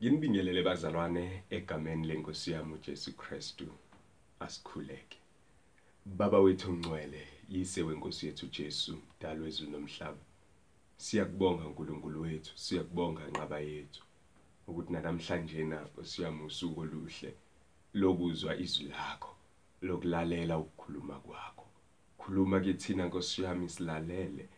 Nginibingelele bazalwane egameni lenkosi yami uJesu Kristu asikhuleke. Baba wethu ongcwele, yise wenkosi yethu Jesu, dalo wezulu nomhlaba. Siyakubonga uNkulunkulu wethu, siyakubonga nqaba yethu ukuthi namhlanje na siyami usuku oluhle lokuzwa izwi lakho, lokulalela ukukhuluma kwakho. Khuluma kithina Nkosi yami silalele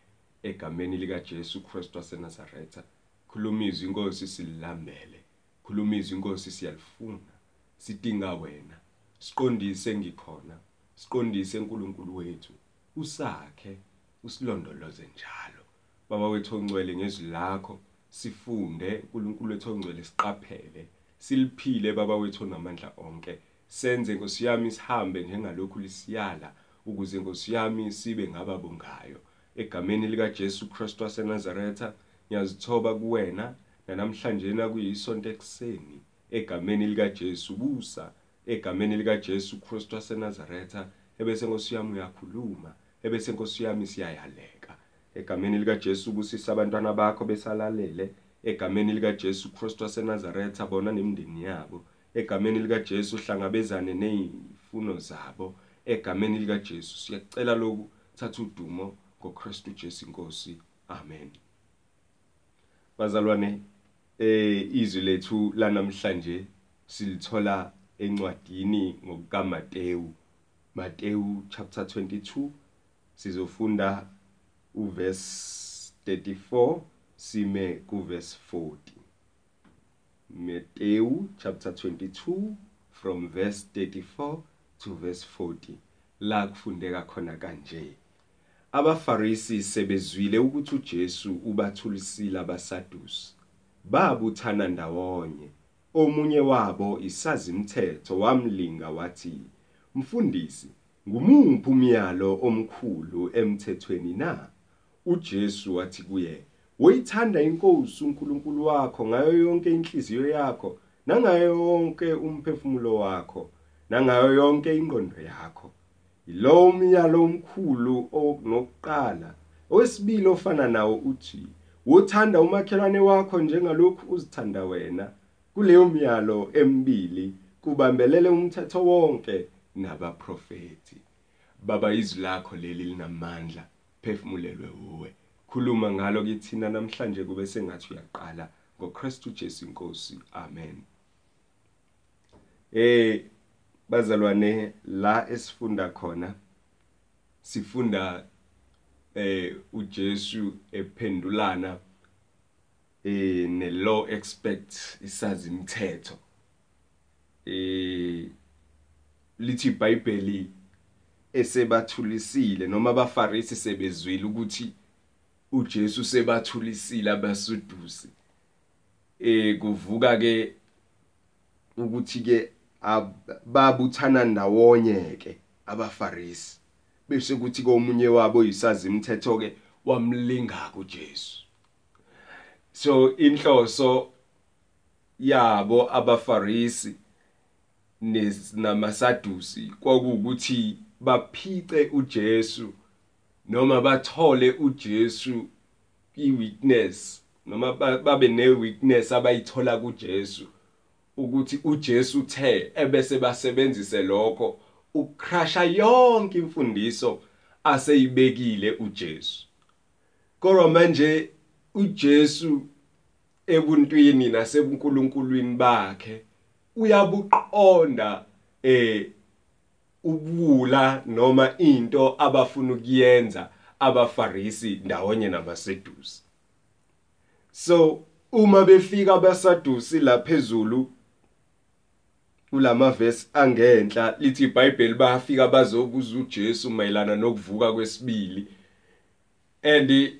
egameni lika Jesu Kristu waseNazaretha. Khuluma izwi inkosi silambele. Khuluma izwi inkosi siyalifuna. Sidinga wena. Siqondise ngikhona. Siqondise uNkulunkulu wethu. Usakhe usilondoloze njalo. Baba wethu ongcwele ngezwi lakho sifunde uNkulunkulu wethu ongcwele siqaphele. Siliphile baba wethu onamandla onke. Senze Nkosi yami sihambe njengalokhu lisiyala ukuze Nkosi yami sibe ngababongayo. Egameni lika Jesu Kristu waseNazaretha ngiyazithoba kuwena namhlanje na kuyisonto ekseni egameni lika Jesu busa egameni lika Jesu Kristu waseNazaretha ebese Nkosi yami uyakhuluma ebese Nkosi yami siyayaleka. Egameni lika Jesu busisa abantwana bakho besalalele egameni lika Jesu Kristu waseNazaretha bona nemindeni yabo. Egameni lika Jesu hlangabezane nezifuno zabo. Egameni lika Jesu siyacela lokhu thatha udumo ngoKristu Jesu inkosi amen. Bazalwane izwi lethu lanamhlanje silithola encwadini ngokukaMateyu. Mateyu chapter 22 sizofunda uverse 34 sime kuverse 40 Mateyu chapter 22 from verse 34 to verse 40 la kufundeka khona kanje. Abafarisi sebezwile ukuthi uJesu ubathulisile abasadusi. Babuthana ndawonye. Omunye wabo isazimthetho wamlinga wathi mfundisi ngumuphi umyalo omkhulu emthethweni na? uJesu wathi kuye Woyithanda inkosi uNkulunkulu wakho ngayo yonke inhliziyo yakho nangayo yonke umphefumulo wakho nangayo yonke ingqondo yakho. Lo umyalo omkhulu onokuqala owesibili ofana nawo uthi wothanda umakhelwane wakho njengalokhu uzithanda wena. Kuleyo myalo emibili kubambelele umthetho wonke nabaprofeti Baba izwi lakho leli linamandla phefumulelwe uwe. Khuluma ngalo kithina namhlanje kube sengathi uyaqala. ngoKristu Jesu inkosi amen. Eh bazalwane la esifunda khona sifunda eh uJesu ephendulana eh nelaw expect isazi imithetho eh lithi iBhayibheli esebathulisile noma abafarisi sebezwile ukuthi uJesu sebathulisile abasudusi. Eh kuvuka ke ukuthi ke babuthana ndawonye ke abafarisi. Bese kuthi komunye wabo isazi imithetho ke wamlinga kuJesu so inhloso yabo abafarisi namasadusi kwakuwukuthi baphice uJesu noma bathole uJesu iweakness noma babe neweakness abayithola kuJesu ukuthi uJesu uthe ebese basebenzise lokho ukucrasha yonke imfundiso aseyibekile uJesu. Kodwa manje uJesu ebuntwini nasebuNkulunkulwini bakhe uyabuqonda eh ubula noma into abafuna ukuyenza abafarisi ndawonye nabasedusi so uma befika abasadusi laphezulu kulamavesi angenhla lithi iBhayibheli bayafika bazobuza uJesu mayelana nokuvuka kwesibili. And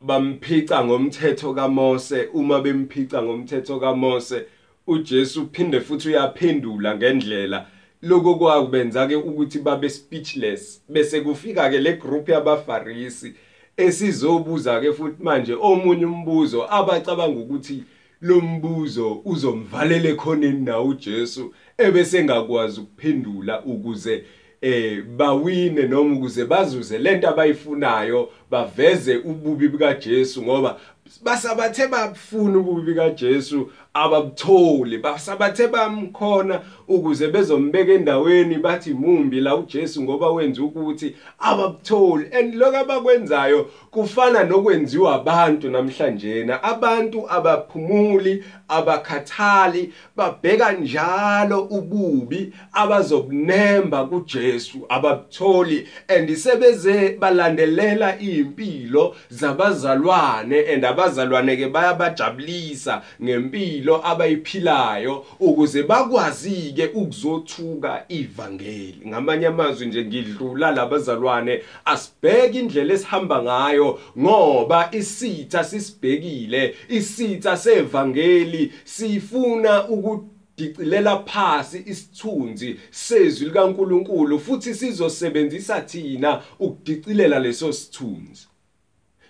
bamphica ngomthetho kaMose. Uma bemphica ngomthetho kaMose uJesu uphinde futhi uyaphendula ngendlela. Lokho kwakubenza ke ukuthi babe speechless. Bese kufika ke le group yabafarisi esizobuza ke futhi manje omunye umbuzo abacabanga ukuthi lo mbuzo uzomvalela ekhoneni na uJesu ebese ngakwazi ukuphendula ukuze eh bawine noma ukuze bazuze lento abayifunayo baveze ububi buka Jesu ngoba basabathe bafuna ububi buka Jesu ababutholi basabathe bamkhona ukuze bezombeka endaweni bathi mumbi la uJesu ngoba wenza ukuthi ababutholi and lokho abakwenzayo kufana nokwenziwa abantu namhlanje abantu abaphumuli abakhathali babheka njalo ububi abazobunemba kuJesu ababutholi and sebeze balandelela impilo zabazalwane and abazalwane ke bayabajabulisa ngempilo abayiphilayo ukuze bakwazi ke ukuzothuka ivangeli. Ngamanye amazwi nje ngidlula labazalwane asibheke indlela esihamba ngayo ngoba isitha sisibhekile isitha sevangeli sifuna ukuthi dicilela phasi isithunzi sezwi likaNkuluNkulu futhi sizosebenzisa thina ukudicilela leso sithunzi.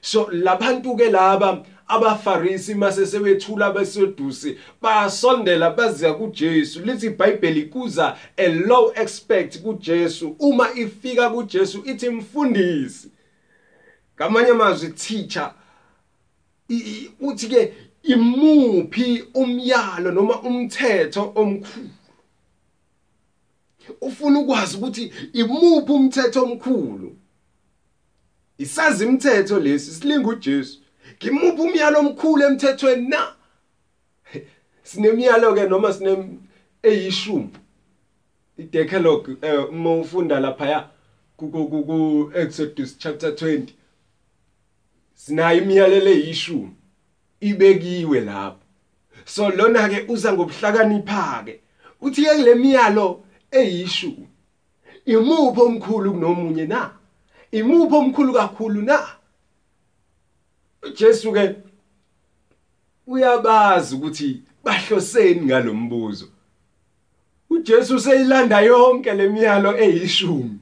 So labantu ke laba abafarisi mase sebethula abesodusi basondela baziya kuJesu. Lithi iBhayibheli kuza a low expect kuJesu. Uma ifika kuJesu ithi mfundisi. Ngamanye amazwi teacher uthi ke imuphi umyalo noma umthetho omkhulu? Ufuna ukwazi ukuthi imuphi umthetho omkhulu? Isazi imithetho lesi silinga uJesu. Ngimuphi umyalo omkhulu emthethweni na? Sinemiyalo ke noma sine eyishumi. Idecalogue eh, uma ufunda lapha ku Exodus chapter 20 sinayo imiyalelo eyishumi. Ibekiwe lapho. So lona ke uza ngobuhlakanipha ke uthi ke le miyalo eyishumi imuphi omkhulu kunomunye na? Imuphi omkhulu kakhulu na? uJesu ke uyabazi ukuthi bahloseni ngalombuzo uJesu seyilanda yonke lemiyalo eyishumi.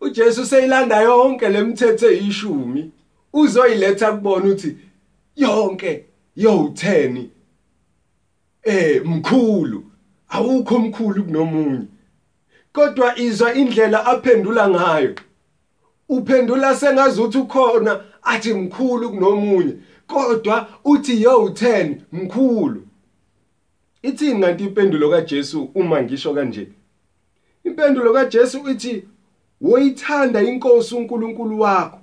uJesu seyilanda yonke lemithetho eyishumi. Uzoyiletha kubona ukuthi yonke yo10 eh mkhulu awukho omkhulu kunomunye. Kodwa izwa indlela aphendula ngayo. Uphendula sengazuthi ukhona athi mkhulu kunomunye kodwa uthi yo10 mkhulu. Ithini kanti impendulo kaJesu uma ngisho kanje? Impendulo kaJesu ithi woyithanda inkosi uNkulunkulu wakho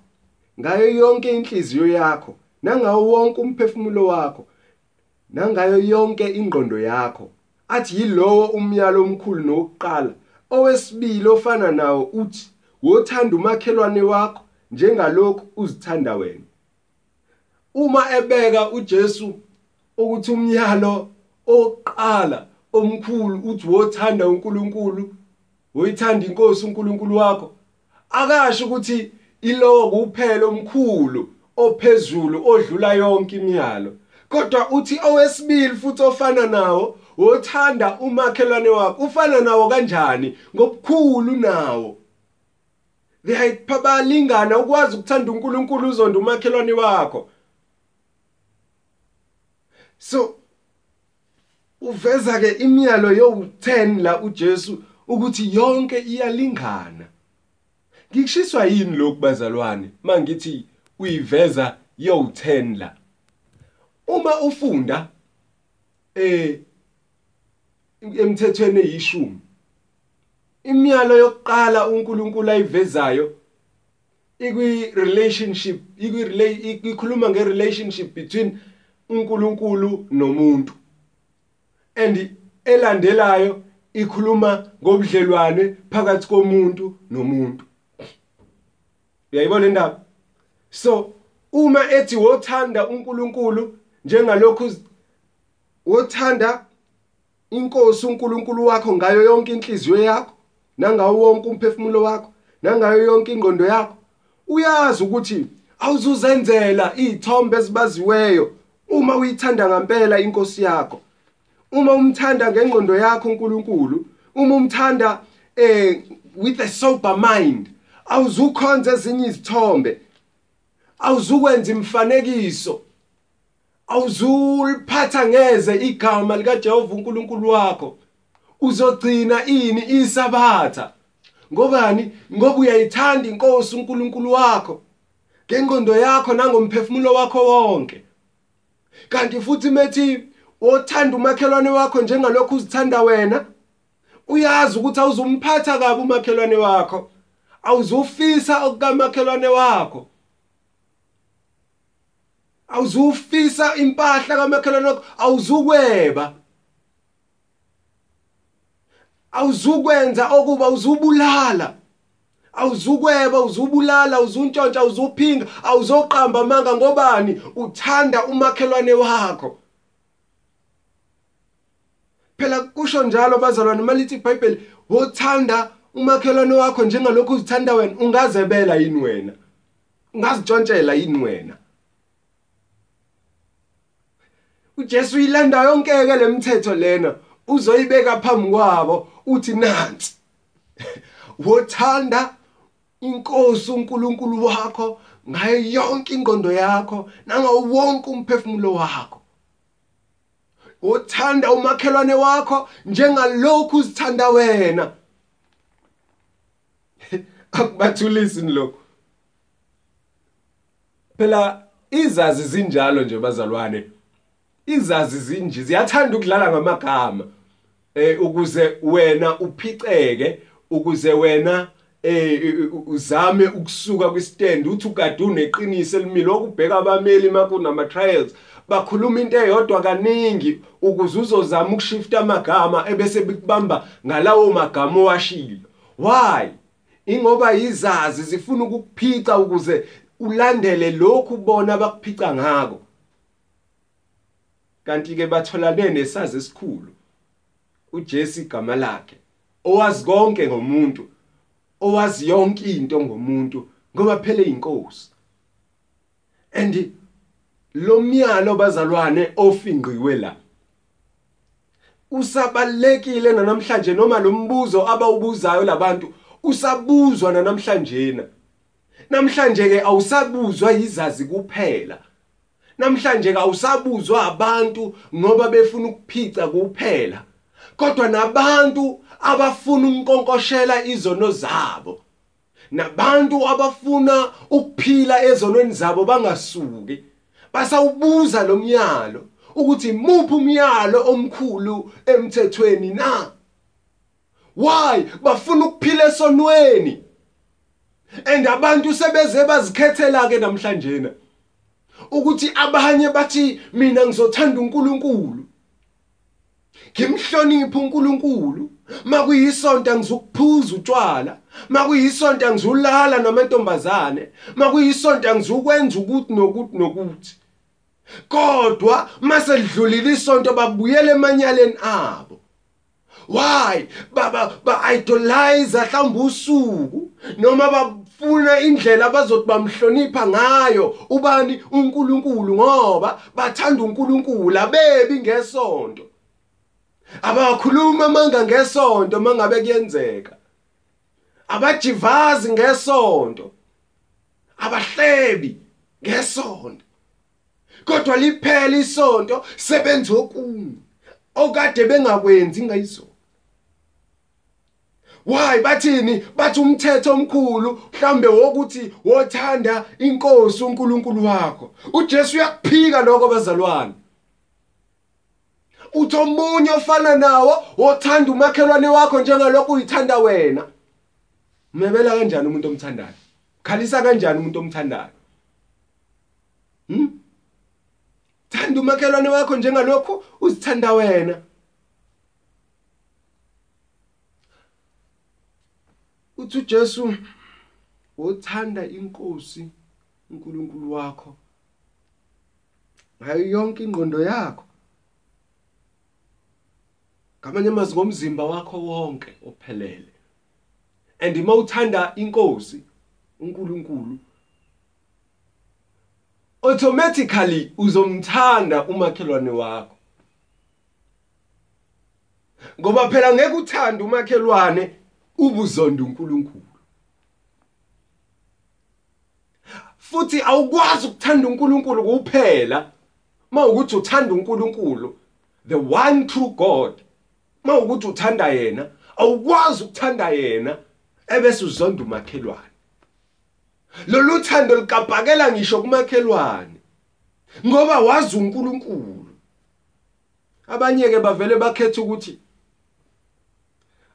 ngayo yonke inhliziyo yakho nangawo wonke umphefumulo wakho nangayo yonke ingqondo yakho. Athi yilowo umyalo omkhulu nokuqala owesibili ofana nawo uthi wothanda umakhelwane wakho njengalokhu uzithanda wena. Uma ebeka uJesu ukuthi umyalo oqala omkhulu uthi wothanda uNkulunkulu woyithanda inkosi uNkulunkulu wakho akasho ukuthi ilowo kuphela omkhulu ophezulu odlula yonke imiyalo. Kodwa uthi owesibili futhi ofana nawo wothanda umakhelwane wakho ufana nawo kanjani? Ngobukhulu nawo. Bayalingana ukwazi ukuthanda uNkulunkulu uzonda umakhelwane wakho. So uveza ke imiyalo yo10 la uJesu ukuthi yonke iyalingana. Ngikushiswa yini lokhu bazalwane mangithi uyiveza yo10 la? Uma ufunda eh emthethweni eyishumi imiyalo yokuqala uNkulunkulu ayivezayo ikwi relationship ikwi ikhuluma nge relationship between uNkulunkulu nomuntu. And elandelayo ikhuluma ngobudlelwane phakathi komuntu nomuntu. Uyayibona indaba? So uma ethi wothanda uNkulunkulu njengalokhu wothanda inkosi uNkulunkulu wakho ngayo yonke inhliziyo yakho nangawo wonke umphefumulo wakho nangayo yonke ingqondo yakho uyazi ukuthi awuzuzenzela izithombe ezibaziweyo uma uyithanda ngempela inkosi yakho. Uma umthanda ngengqondo yakho uNkulunkulu uma umthanda eh with a sober mind awuzukhonza ezinye izithombe awuzukwenza imfanekiso awuzuliphatha ngeze igama likaJehova uNkulunkulu wakho. Uzogcina ini isabatha? Ngobani? Ngoba uyayithanda inkosi uNkulunkulu wakho ngengqondo yakho nangomphefumulo wakho wonke. Kanti futhi methi wothanda umakhelwane wakho njengalokhu uzithanda wena uyazi ukuthi awuzumphatha kabi umakhelwane wakho awuzufisa okukamakhelwane wakho. Awuzufisa impahla kamakhelwane wakho awuzukweba. Awuzukwenza okuba uzubulala. Awuzukweba uzubulala uzuntshontsha uzuphinga awuzoqamba amanga ngobani? Uthanda umakhelwane wakho. Phela kusho njalo bazalwane malithi iBhayibheli wothanda umakhelwane wakho njengalokhu uzithanda wena ungazebela yini wena? Ungazitshontshela yini wena? uJesu uyilanda yonke ke lemithetho lena. Uzoyibeka phambi kwabo uthi nansi wothanda inkosi uNkulunkulu wakho ngayo yonke ingondo yakho nangawo wonke umphefumulo wakho. Wothanda umakhelwane wakho njengalokhu uzithanda wena. Akubathulisi lokho phela izazi zinjalo nje bazalwane. Izazi zinje ziyathanda ukudlala ngamagama. Eh ukuze wena uphiceke ukuze wena eh uzame ukusuka kwistand uthi ukade uneqiniso elimile. Okubheka abameli makunama trials bakhuluma into eyodwa kaningi ukuze uzozama ukushifta amagama ebese bikubamba ngalawo magama owashilo. Why? Ingoba izazi zifuna ukukuphica ukuze ulandele lokhu bona bakuphica ngako. Kanti ke batholane nesazi esikhulu. uJesu igama lakhe owazi konke ngomuntu owazi yonke into ngomuntu ngoba phela inkosi and lo myalo bazalwane ofingqiwe la usabalekile namhlanje noma lo mbuzo abawubuzayo labantu usabuzwa namhlanje na namhlanje ke awusabuzwa izazi kuphela. Namhlanje ke awusabuzwa abantu ngoba befuna ukuphica kuphela. Kodwa nabantu abafuna ukunkonkoshela izono zabo nabantu abafuna ukuphila ezonweni zabo bangasuki basawubuza lo myalo ukuthi muphi umyalo omkhulu emthethweni na? Why? Bafuna ukuphila esonweni. And abantu sebeze bazikhethela ke namhlanje na ukuthi abanye bathi mina ngizothanda uNkulunkulu. Ngimhloniphe uNkulunkulu. Makuyisonto ngizukuphuza utshwala makuyisonto ngizulala namantombazane makuyisonto ngizukwenza ukuthi nokuthi nokuthi. Kodwa mase lidlulile isonto babuyele emanyaleni abo. Why? Baba ba idolize mhlawumbe usuku noma bafuna indlela abazothi bamhlonipha ngayo ubani? uNkulunkulu ngoba bathanda uNkulunkulu abebi ngesonto. Abakhuluma manga ngesonto mangabe kuyenzeka. Abajivazi ngesonto. Abahlebi ngesonto. Kodwa liphela isonto sebenza okunye. Okade bengakwenzi ngayizona why? Bathini? Bathi umthetho omkhulu mhlambe wokuthi wothanda inkosi uNkulunkulu wakho. uJesu uyakuphika lokho bazalwane uthi omunye ofana nawo wothanda umakhelwane wakho njengalokhu uyithanda wena. Umebela kanjani umuntu omthandayo? Khalisa kanjani umuntu omthandayo? Hm thanda umakhelwane wakho njengalokhu uzithanda wena. Uthi uJesu wothanda inkosi uNkulunkulu wakho ngayo yonke ingqondo yakho. Ngamanye amazwi ngomzimba wakho wonke ophelele. And uma uthanda inkosi uNkulunkulu automatically uzomthanda umakhelwane wakho. Ngoba phela ngeke uthande umakhelwane ubuzonda uNkulunkulu. Futhi awukwazi ukuthanda uNkulunkulu kuphela mawukuthi uthanda uNkulunkulu the one true God. Mawukuthi uthanda yena awukwazi ukuthanda yena ebese uzonda umakhelwane. Lolu thando likabhakela ngisho kumakhelwane ngoba wazi uNkulunkulu. Abanye ke bavele bakhetha ukuthi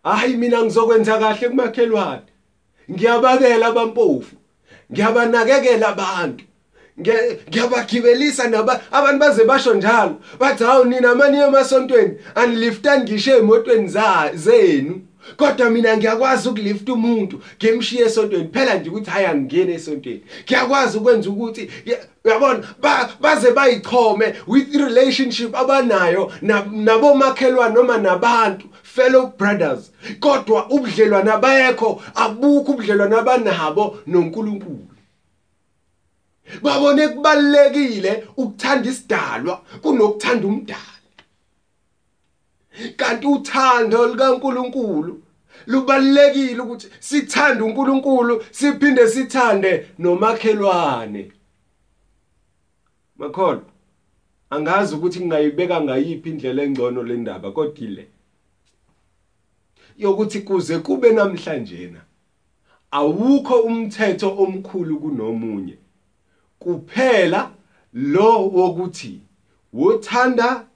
hayi mina ngizokwenza kahle kumakhelwane. Ngiyabakela abampofu ngiyabanakekela abantu. Ngiyabagibelisa naba abantu baze basho njalo. Bathi hawu nina manje emasontweni? Aniliftani ngisho emotweni zenu. Kodwa mina ngiyakwazi ukulifta umuntu ngimshiye esontweni. Phela nje ukuthi hayi angingene esontweni. Ngiyakwazi ukwenza ukuthi uyabona baze bayichome with relationship abanayo nabomakhelwane noma nabantu fellow brothers. Kodwa ubudlelwane abayekho abukho ubudlelwane abanabo noNkulunkulu. Babone kubalekile ukuthanda isidalwa kunokuthanda umdali kanti uthando likaNkuluNkulu lubalekile ukuthi sithande uNkulunkulu siphinde sithande nomakhelwane. Makholo angazi ukuthi ngingayibeka ngayiphi indlela engcono le ndaba kodwa ile. Yokuthi kuze kube namhlanje na awukho umthetho omkhulu kunomunye. Kuphela lo wokuthi wothanda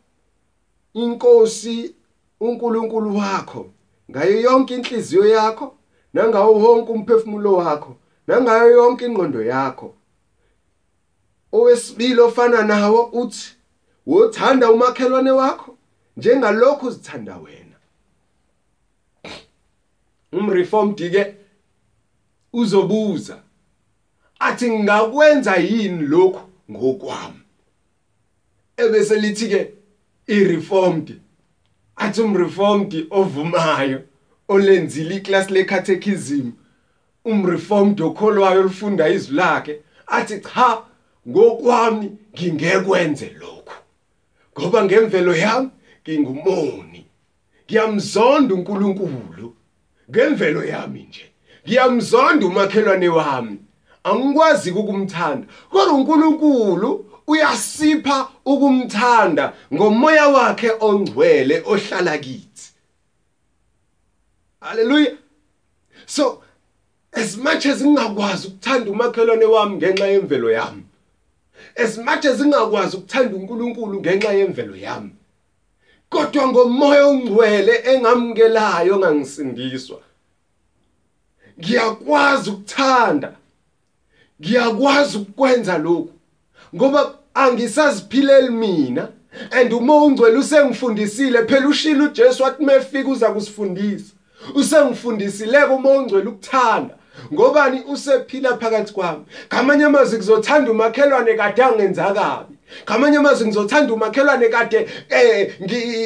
inkosi uNkulunkulu wakho ngayo yonke inhliziyo yakho nangawo wonke umphefumulo wakho nangayo yonke ingqondo yakho. Owesibili ofana nawo uthi wothanda umakhelwane wakho njengalokhu uzithanda wena. Umreformed ke uzobuza. Athi ngakwenza yini lokhu ngokwami? Ebese lithi ke ireformed athi umreformed ovumayo olenzile iclass lecatechism umreformed okholwayo olufunda izwi lakhe athi cha ngokwami ngingekwenze lokhu. Ngoba ngemvelo yami ngingumoni. Ngiyamzonda uNkulunkulu. Ngemvelo yami nje ngiyamzonda umakhelwane wami. Angikwazi ukumthanda kodwa uNkulunkulu uyasipha ukumthanda ngomoya wakhe ongcwele ohlala kithi. Haleluya so as much as ngingakwazi ukuthanda umakhelwane wami ngenxa yemvelo yami as much as ngingakwazi ukuthanda uNkulunkulu ngenxa yemvelo yami kodwa ngomoya ongcwele engamukelayo ngangisindiswa ngiyakwazi ukuthanda ngiyakwazi ukwenza lokhu ngoba angisaziphileli mina and uma ungcwele usengifundisile phela ushilo uJesu wathi mefika uza kusifundisa. Usengifundisile uma ungcwele ukuthanda. Ngobani usephila phakathi kwami? Ngamanye amazwi kuzothanda umakhelwane kade angenza kabi. Ngamanye amazwi ngizothanda umakhelwane kade eh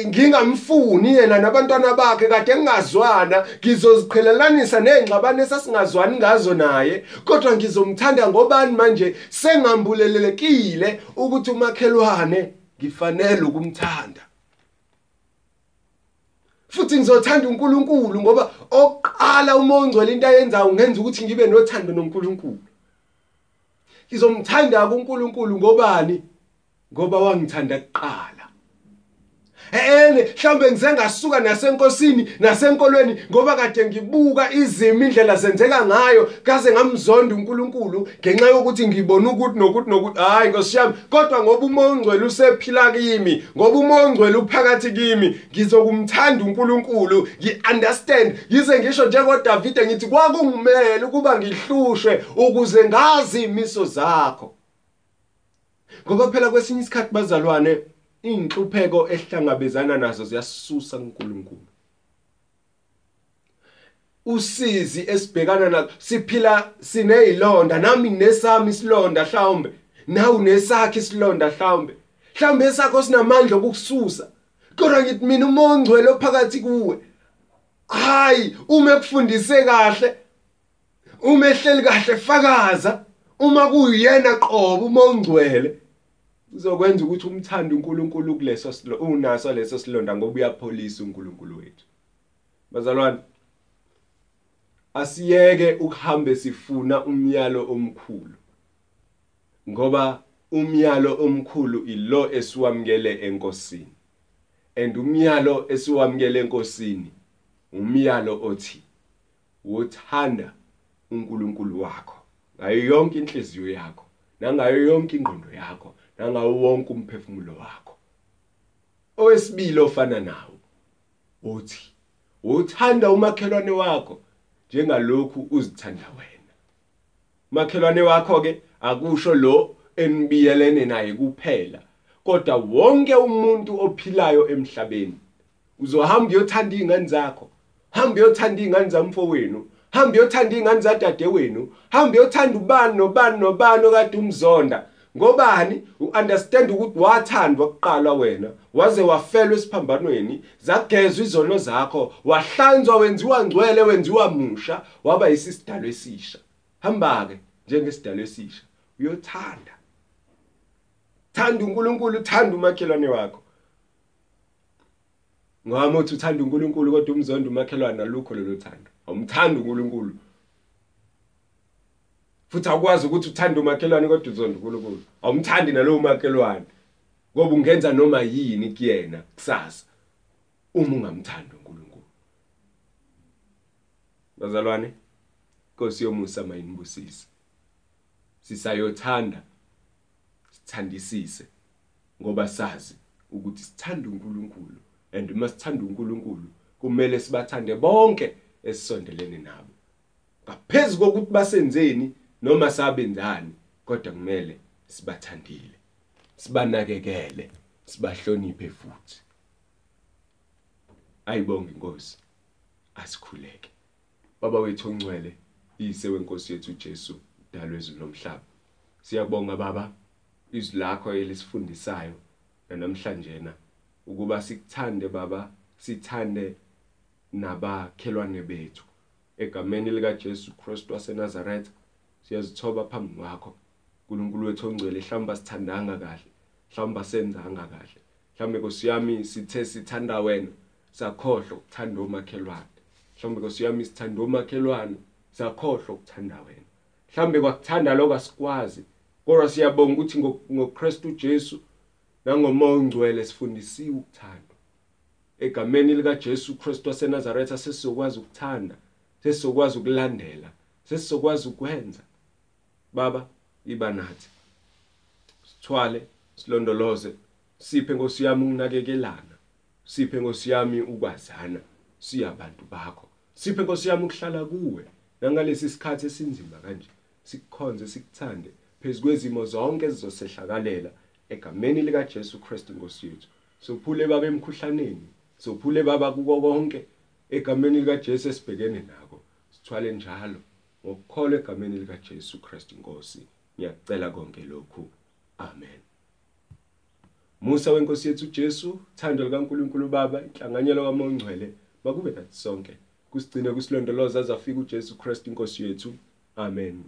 ngingamfuni yena nabantwana bakhe kade ngingazwana ngizoziqhelelanisa nezingxabano esasingazwani ngazo naye. Kodwa ngizomthanda ngobani manje? Sengambulelekile ukuthi umakhelwane ngifanele ukumthanda. Futhi ngizothanda uNkulunkulu ngoba oqala uma ongcwele into ayenzayo ngenza ukuthi ngibe nothando noNkulunkulu. Ngizomthanda kuNkulunkulu ngobani? Ngoba wangithanda kuqala. Ene mhlambe ngize ngasuka nasenkosini nasenkolweni ngoba kade ngibuka izimo indlela zenzeka ngayo kaze ngamzonda uNkulunkulu ngenxa yokuthi ngibona ukuthi nokuthi nokuthi hayi ngosiyami kodwa ngoba umongcwele usephila kimi ngoba umongcwele uphakathi kimi ngizokumthanda uNkulunkulu ngiunderstand. Yize ngisho njengoDavide ngithi kwakungimele ukuba ngihlushwe ukuze ngazi imiso zakho. Ngoba phela kwesinye isikhathi bazalwane inhlupheko ehlangabezana nazo ziyasusa kuNkulunkulu. Usizi esibhekana nazo siphila sinezilonda nami nesami isilonda mhlawumbe nawe nesakhe isilonda mhlawumbe. Mhlawumbe esakho sinamandla okukususa kodwa ngithi mina umongcwele ophakathi kuwe. Hayi uma ekufundise kahle uma ehleli kahle fakaza uma kuyena qobo umongcwele. Uzokwenza ukuthi umthande uNkulunkulu kuleso unaso leso silonda ngoba uyapholisa uNkulunkulu wethu. Bazalwane asiyeke ukuhambe sifuna umyalo omkhulu ngoba umyalo omkhulu ilo esiwamkele enkosini. And umyalo esiwamkele enkosini umyalo othi wothanda uNkulunkulu wakho ngayo yonke inhliziyo yakho nangayo yonke ingqondo yakho. Nangawo wonke umphefumulo wakho. Owesibili ofana nawo uthi uthanda umakhelwane wakho njengalokhu uzithanda wena. Makhelwane wakho ke akusho lo enibiyelene naye kuphela kodwa wonke umuntu ophilayo emhlabeni uzohamba uyothanda izingane zakho hamba uyothanda izingane zamfowenu hamba uyothanda izingane zadadewenu hamba uyothanda ubani nobani nobani okade umzonda. Ngobani? Uunderstand ukuthi wathandwa kuqala wena waze wafelwa esiphambanweni zagezwa izono zakho wahlanzwa wenziwa ngcwele wenziwa musha waba isisidalo esisha. Hamba ke njengesidalo esisha. Uyothanda. Thanda uNkulunkulu uthanda umakhelwane wakho. Ngama uthi uthanda uNkulunkulu kodwa umzondo umakhelwane alukho lelo thando awumthanda uNkulunkulu. Futhi akwazi ukuthi uthande umakhelwane kodwa uzonda uNkulunkulu. Awumthandi nalowo makhelwane. Ngoba ungenza noma yini kuyena kusasa uma ungamthandi uNkulunkulu. Bazalwane Nkosi yomusa mayinibusise sisayothanda sithandisise ngoba sazi ukuthi sithanda uNkulunkulu and uma sithanda uNkulunkulu kumele sibathande bonke esisondelene nabo. Ngaphezulu kokuthi basenzeni noma sabenzani kodwa kumele sibathandile sibanakekele sibahloniphe futhi. Ayibonge inkosi asikhuleke. Baba wethu ongcwele iyise wenkosi yethu uJesu dalwe ezulu nomhlaba. Siyabonga baba izwi lakho elisifundisayo namhlanje na ukuba sikuthande baba sithande nabakhelwane bethu. Egameni lika Jesu Kristu waseNazaretha siyazithoba phambi kwakho. uNkulunkulu wethu ongcwele mhlawumbe sithandanga kahle mhlawumbe senzanga kahle. Mhlawumbe nkosiyami sithe sithanda wena sakhohlwa ukuthanda omakhelwane. Mhlawumbe nkosiyami sithanda omakhelwane sakhohlwa ukuthanda wena. Mhlawumbe kwakuthanda lokho asikwazi kodwa siyabonga ukuthi ngoKristu Jesu nangomoya ongcwele sifundisiwe ukuthanda egameni lika Jesu Kristu waseNazaretha sesizokwazi ukuthanda sesizokwazi ukulandela sesizokwazi ukwenza. Baba iba nathi. Sithwale silondoloze. Siphe Nkosi yami ukunakekelana. Siphe Nkosi yami ukwazana. Siyabantu bakho. Siphe Nkosi yami ukuhlala kuwe. Nangalesi sikhathi esinzima kanje sikukhonze sikuthande phezukwezimo zonke ezizosehlakalela egameni lika Jesu Kristu Nkosi yethu. Sophule baba emkhuhlaneni. Sophule baba kuko konke egameni lika Jesu esibhekene nako sithwale njalo. Ngokukholwa egameni lika Jesu Kristu Nkosi ngiyacela konke lokhu. Amen. Musa wenkosi yethu Jesu thando likaNkuluNkulu Baba inhlanganyelo kaMongcwele makube nathi sonke kusigcine kusilondoloza azafika uJesu Kristu inkosi yethu. Amen.